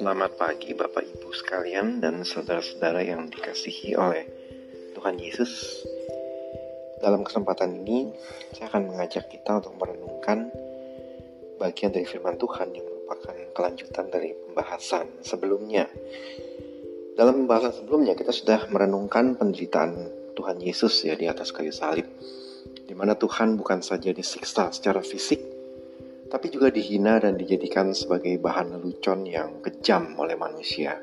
Selamat pagi Bapak Ibu sekalian dan saudara-saudara yang dikasihi oleh Tuhan Yesus. Dalam kesempatan ini, saya akan mengajak kita untuk merenungkan bagian dari firman Tuhan yang merupakan kelanjutan dari pembahasan sebelumnya. Dalam pembahasan sebelumnya, kita sudah merenungkan penderitaan Tuhan Yesus ya di atas kayu salib, di mana Tuhan bukan saja disiksa secara fisik, tapi juga dihina dan dijadikan sebagai bahan lelucon yang kejam oleh manusia.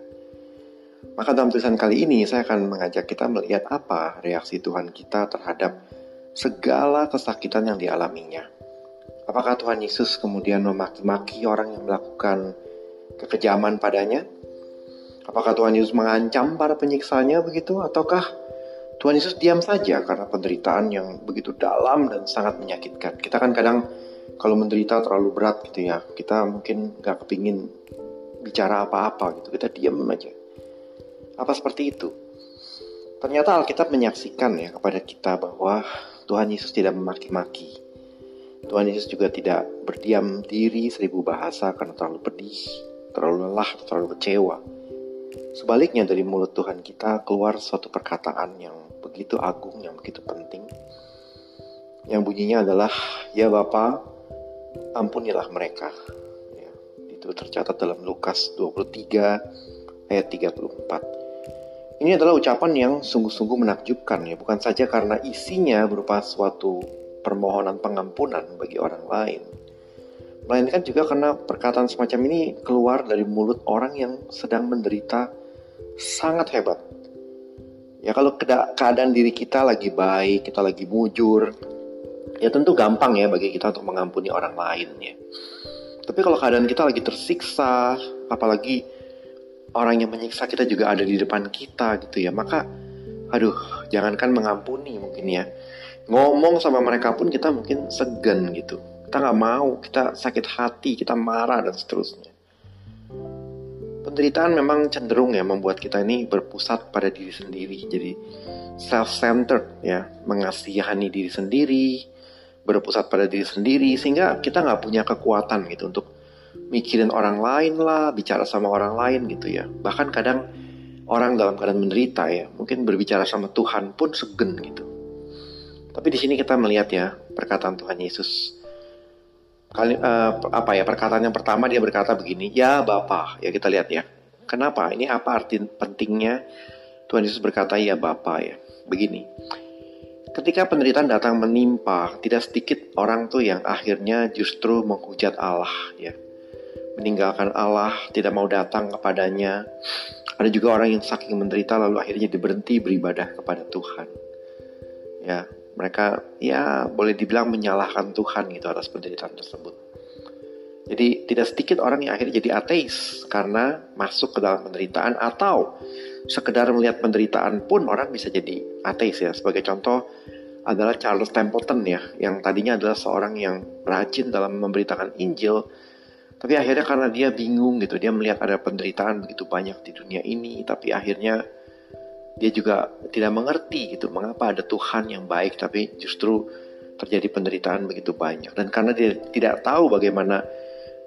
Maka dalam tulisan kali ini saya akan mengajak kita melihat apa reaksi Tuhan kita terhadap segala kesakitan yang dialaminya. Apakah Tuhan Yesus kemudian memaki-maki orang yang melakukan kekejaman padanya? Apakah Tuhan Yesus mengancam para penyiksanya begitu? Ataukah Tuhan Yesus diam saja karena penderitaan yang begitu dalam dan sangat menyakitkan? Kita kan kadang kalau menderita terlalu berat gitu ya kita mungkin nggak kepingin bicara apa-apa gitu. Kita diam aja. Apa seperti itu? Ternyata Alkitab menyaksikan ya kepada kita bahwa Tuhan Yesus tidak memaki-maki. Tuhan Yesus juga tidak berdiam diri seribu bahasa karena terlalu pedih terlalu lelah terlalu kecewa sebaliknya dari mulut Tuhan kita keluar suatu perkataan yang begitu agung yang begitu penting yang bunyinya adalah ya Bapak ampunilah mereka. Ya, itu tercatat dalam Lukas 23 ayat 34. Ini adalah ucapan yang sungguh-sungguh menakjubkan ya, bukan saja karena isinya berupa suatu permohonan pengampunan bagi orang lain, melainkan juga karena perkataan semacam ini keluar dari mulut orang yang sedang menderita sangat hebat. Ya kalau keadaan diri kita lagi baik, kita lagi mujur, ya tentu gampang ya bagi kita untuk mengampuni orang lain ya. Tapi kalau keadaan kita lagi tersiksa, apalagi orang yang menyiksa kita juga ada di depan kita gitu ya, maka aduh, jangankan mengampuni mungkin ya. Ngomong sama mereka pun kita mungkin segan gitu. Kita nggak mau, kita sakit hati, kita marah dan seterusnya. Penderitaan memang cenderung ya membuat kita ini berpusat pada diri sendiri. Jadi self-centered ya, mengasihani diri sendiri, berpusat pada diri sendiri sehingga kita nggak punya kekuatan gitu untuk mikirin orang lain lah, bicara sama orang lain gitu ya. Bahkan kadang orang dalam keadaan menderita ya, mungkin berbicara sama Tuhan pun segen gitu. Tapi di sini kita melihat ya perkataan Tuhan Yesus. Kali uh, apa ya perkataan yang pertama dia berkata begini, ya Bapa, ya kita lihat ya. Kenapa? Ini apa arti pentingnya Tuhan Yesus berkata ya Bapa ya. Begini. Ketika penderitaan datang menimpa, tidak sedikit orang tuh yang akhirnya justru menghujat Allah ya. Meninggalkan Allah, tidak mau datang kepadanya. Ada juga orang yang saking menderita lalu akhirnya diberhenti beribadah kepada Tuhan. Ya, mereka ya boleh dibilang menyalahkan Tuhan gitu atas penderitaan tersebut. Jadi tidak sedikit orang yang akhirnya jadi ateis karena masuk ke dalam penderitaan atau sekedar melihat penderitaan pun orang bisa jadi ateis ya. Sebagai contoh adalah Charles Templeton ya, yang tadinya adalah seorang yang rajin dalam memberitakan Injil, tapi akhirnya karena dia bingung gitu, dia melihat ada penderitaan begitu banyak di dunia ini, tapi akhirnya dia juga tidak mengerti gitu, mengapa ada Tuhan yang baik, tapi justru terjadi penderitaan begitu banyak. Dan karena dia tidak tahu bagaimana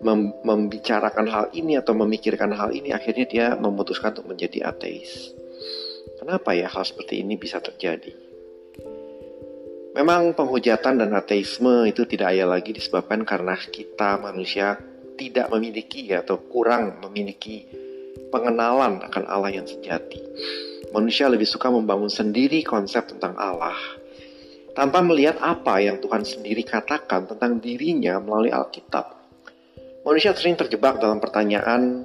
mem membicarakan hal ini atau memikirkan hal ini, akhirnya dia memutuskan untuk menjadi ateis. Kenapa ya hal seperti ini bisa terjadi? Memang penghujatan dan ateisme itu tidak ayah lagi disebabkan karena kita manusia tidak memiliki atau kurang memiliki pengenalan akan Allah yang sejati. Manusia lebih suka membangun sendiri konsep tentang Allah tanpa melihat apa yang Tuhan sendiri katakan tentang dirinya melalui Alkitab. Manusia sering terjebak dalam pertanyaan,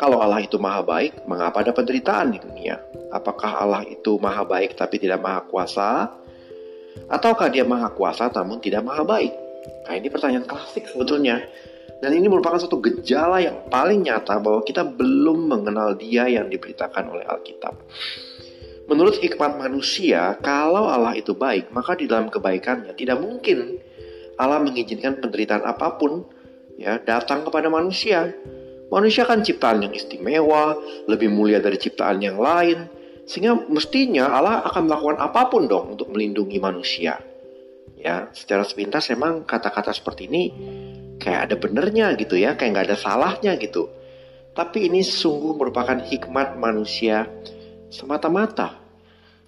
kalau Allah itu maha baik, mengapa ada penderitaan di dunia? Apakah Allah itu maha baik tapi tidak maha kuasa? Ataukah dia maha kuasa namun tidak maha baik? Nah ini pertanyaan klasik sebetulnya. Dan ini merupakan suatu gejala yang paling nyata bahwa kita belum mengenal dia yang diberitakan oleh Alkitab. Menurut hikmat manusia, kalau Allah itu baik, maka di dalam kebaikannya tidak mungkin Allah mengizinkan penderitaan apa pun ya datang kepada manusia. Manusia kan ciptaan yang istimewa, lebih mulia dari ciptaan yang lain, sehingga mestinya Allah akan melakukan apa pun dong untuk melindungi manusia. Ya, secara sepintas memang kata-kata seperti ini kayak ada benernya gitu ya, kayak nggak ada salahnya gitu. Tapi ini sungguh merupakan hikmat manusia semata-mata.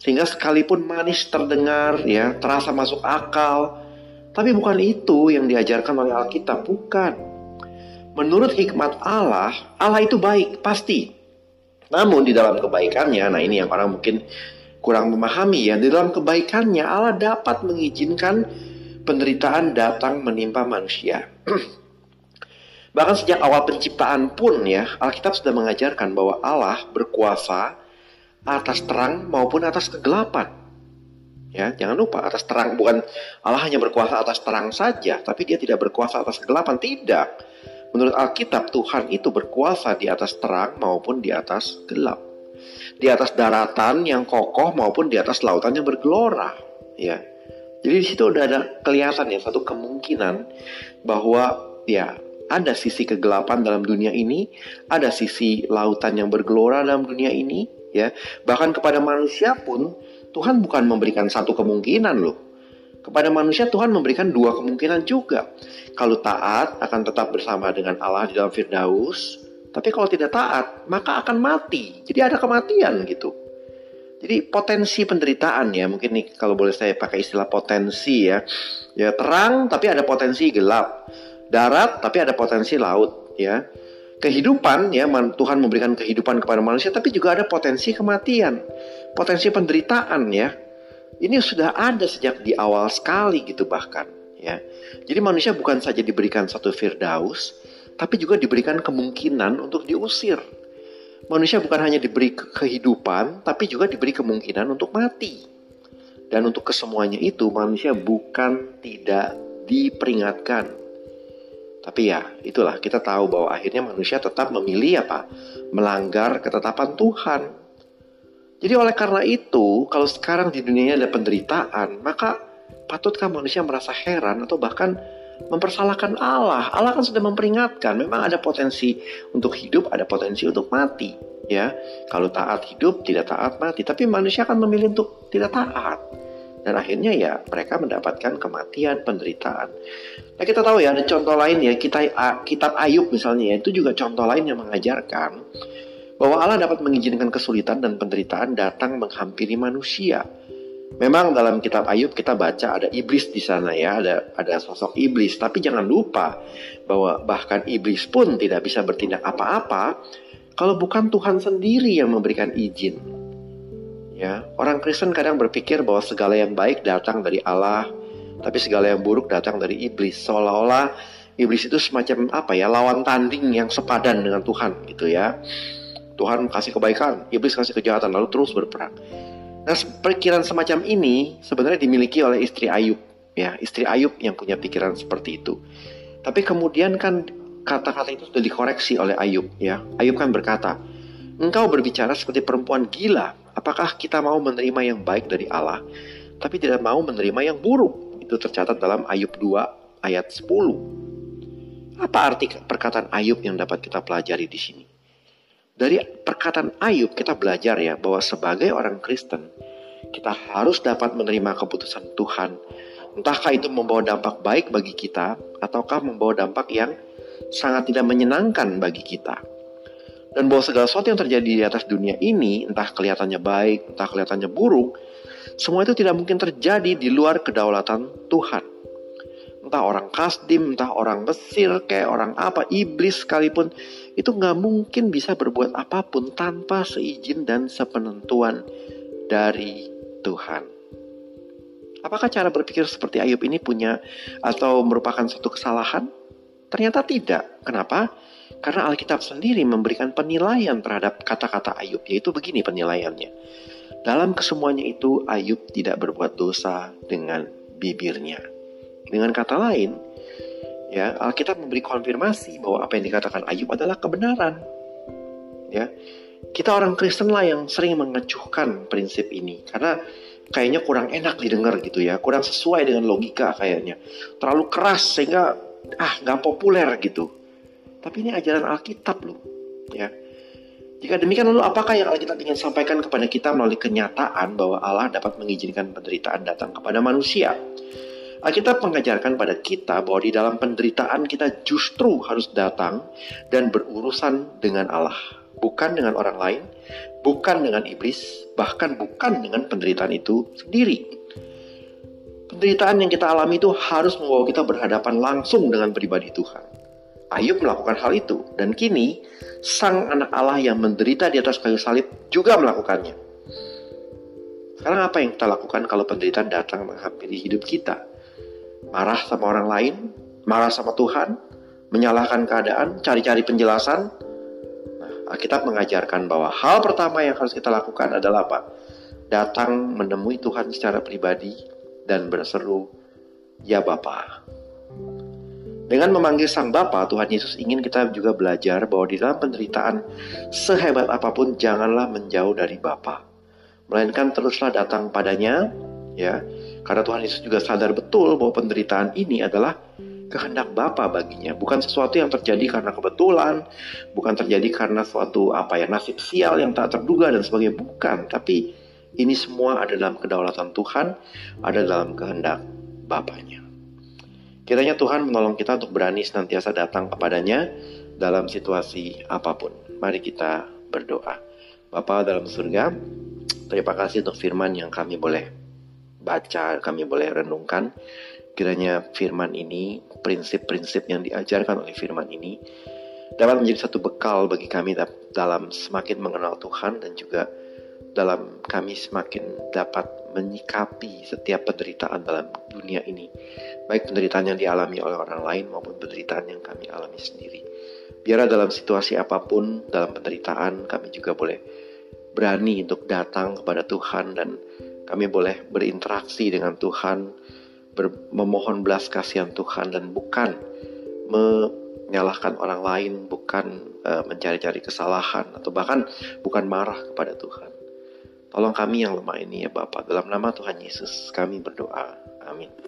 Sehingga sekalipun manis terdengar, ya terasa masuk akal, tapi bukan itu yang diajarkan oleh Alkitab, bukan. Menurut hikmat Allah, Allah itu baik, pasti. Namun di dalam kebaikannya, nah ini yang orang mungkin kurang memahami ya, di dalam kebaikannya Allah dapat mengizinkan penderitaan datang menimpa manusia. Bahkan sejak awal penciptaan pun ya, Alkitab sudah mengajarkan bahwa Allah berkuasa atas terang maupun atas kegelapan. Ya, jangan lupa atas terang bukan Allah hanya berkuasa atas terang saja, tapi dia tidak berkuasa atas kegelapan, tidak. Menurut Alkitab Tuhan itu berkuasa di atas terang maupun di atas gelap. Di atas daratan yang kokoh maupun di atas lautan yang bergelora, ya. Jadi di situ udah ada kelihatan ya satu kemungkinan bahwa ya ada sisi kegelapan dalam dunia ini, ada sisi lautan yang bergelora dalam dunia ini, ya. Bahkan kepada manusia pun Tuhan bukan memberikan satu kemungkinan loh. Kepada manusia Tuhan memberikan dua kemungkinan juga. Kalau taat akan tetap bersama dengan Allah di dalam Firdaus, tapi kalau tidak taat maka akan mati. Jadi ada kematian gitu. Jadi potensi penderitaan ya, mungkin nih kalau boleh saya pakai istilah potensi ya. Ya terang tapi ada potensi gelap. Darat tapi ada potensi laut ya. Kehidupan ya Tuhan memberikan kehidupan kepada manusia tapi juga ada potensi kematian. Potensi penderitaan ya. Ini sudah ada sejak di awal sekali gitu bahkan ya. Jadi manusia bukan saja diberikan satu firdaus tapi juga diberikan kemungkinan untuk diusir manusia bukan hanya diberi kehidupan tapi juga diberi kemungkinan untuk mati dan untuk kesemuanya itu manusia bukan tidak diperingatkan tapi ya, itulah kita tahu bahwa akhirnya manusia tetap memilih apa? Melanggar ketetapan Tuhan. Jadi oleh karena itu, kalau sekarang di dunia ada penderitaan, maka patutkah manusia merasa heran atau bahkan mempersalahkan Allah? Allah kan sudah memperingatkan, memang ada potensi untuk hidup, ada potensi untuk mati. Ya, kalau taat hidup, tidak taat mati. Tapi manusia akan memilih untuk tidak taat dan akhirnya ya mereka mendapatkan kematian, penderitaan. Nah kita tahu ya ada contoh lain ya kita kitab Ayub misalnya ya itu juga contoh lain yang mengajarkan bahwa Allah dapat mengizinkan kesulitan dan penderitaan datang menghampiri manusia. Memang dalam kitab Ayub kita baca ada iblis di sana ya, ada ada sosok iblis, tapi jangan lupa bahwa bahkan iblis pun tidak bisa bertindak apa-apa kalau bukan Tuhan sendiri yang memberikan izin. Ya, orang Kristen kadang berpikir bahwa segala yang baik datang dari Allah, tapi segala yang buruk datang dari iblis. Seolah-olah iblis itu semacam apa ya, lawan tanding yang sepadan dengan Tuhan gitu ya. Tuhan kasih kebaikan, iblis kasih kejahatan, lalu terus berperang. Nah, pikiran semacam ini sebenarnya dimiliki oleh istri Ayub, ya, istri Ayub yang punya pikiran seperti itu. Tapi kemudian kan kata-kata itu sudah dikoreksi oleh Ayub, ya. Ayub kan berkata, Engkau berbicara seperti perempuan gila. Apakah kita mau menerima yang baik dari Allah, tapi tidak mau menerima yang buruk? Itu tercatat dalam Ayub 2 ayat 10. Apa arti perkataan Ayub yang dapat kita pelajari di sini? Dari perkataan Ayub kita belajar ya bahwa sebagai orang Kristen kita harus dapat menerima keputusan Tuhan. Entahkah itu membawa dampak baik bagi kita ataukah membawa dampak yang sangat tidak menyenangkan bagi kita. Dan bahwa segala sesuatu yang terjadi di atas dunia ini, entah kelihatannya baik, entah kelihatannya buruk, semua itu tidak mungkin terjadi di luar kedaulatan Tuhan. Entah orang Kasdim, entah orang Mesir, kayak orang apa, iblis sekalipun, itu nggak mungkin bisa berbuat apa pun tanpa seizin dan sepenentuan dari Tuhan. Apakah cara berpikir seperti Ayub ini punya atau merupakan satu kesalahan? Ternyata tidak. Kenapa? Karena Alkitab sendiri memberikan penilaian terhadap kata-kata Ayub, yaitu begini penilaiannya. Dalam kesemuanya itu Ayub tidak berbuat dosa dengan bibirnya. Dengan kata lain, ya Alkitab memberi konfirmasi bahwa apa yang dikatakan Ayub adalah kebenaran. Ya, kita orang Kristen lah yang sering mengecuhkan prinsip ini karena kayaknya kurang enak didengar gitu ya, kurang sesuai dengan logika kayaknya, terlalu keras sehingga ah nggak populer gitu. Tapi ini ajaran Alkitab loh. Ya. Jika demikian lalu apakah yang Alkitab ingin sampaikan kepada kita melalui kenyataan bahwa Allah dapat mengizinkan penderitaan datang kepada manusia? Alkitab mengajarkan pada kita bahwa di dalam penderitaan kita justru harus datang dan berurusan dengan Allah, bukan dengan orang lain, bukan dengan iblis, bahkan bukan dengan penderitaan itu sendiri. Penderitaan yang kita alami itu harus membawa kita berhadapan langsung dengan pribadi Tuhan. Ayub melakukan hal itu, dan kini sang anak Allah yang menderita di atas kayu salib juga melakukannya. Sekarang apa yang kita lakukan kalau penderitaan datang menghampiri hidup kita? Marah sama orang lain, marah sama Tuhan, menyalahkan keadaan, cari-cari penjelasan. Nah, Alkitab mengajarkan bahwa hal pertama yang harus kita lakukan adalah apa? Datang menemui Tuhan secara pribadi dan berseru, "Ya Bapa." Dengan memanggil Sang Bapa, Tuhan Yesus ingin kita juga belajar bahwa di dalam penderitaan sehebat apa pun janganlah menjauh dari Bapa. Melainkan teruslah datang padanya, ya, karena Tuhan Yesus juga sadar betul bahwa penderitaan ini adalah kehendak Bapa baginya, bukan sesuatu yang terjadi karena kebetulan, bukan terjadi karena suatu apa ya nasib sial yang tak terduga dan sebagainya, bukan, tapi ini semua ada dalam kedaulatan Tuhan, ada dalam kehendak Bapaknya. Kiranya Tuhan menolong kita untuk berani senantiasa datang kepadanya dalam situasi apa pun. Mari kita berdoa. Bapa dalam surga, terima kasih untuk firman yang kami boleh baca, kami boleh renungkan. Kiranya firman ini, prinsip-prinsip yang diajarkan oleh firman ini, dapat menjadi satu bekal bagi kami dalam semakin mengenal Tuhan dan juga dalam kami semakin dapat menyikapi setiap penderitaan dalam dunia ini. Baik penderitaan yang dialami oleh orang lain maupun penderitaan yang kami alami sendiri. Biarlah dalam situasi apa pun, dalam penderitaan kami juga boleh berani untuk datang kepada Tuhan dan kami boleh berinteraksi dengan Tuhan, memohon belas kasihan Tuhan dan bukan menyalahkan orang lain, bukan uh, mencari-cari kesalahan atau bahkan bukan marah kepada Tuhan. Tolong kami yang lemah ini ya Bapak, dalam nama Tuhan Yesus kami berdoa. Amin.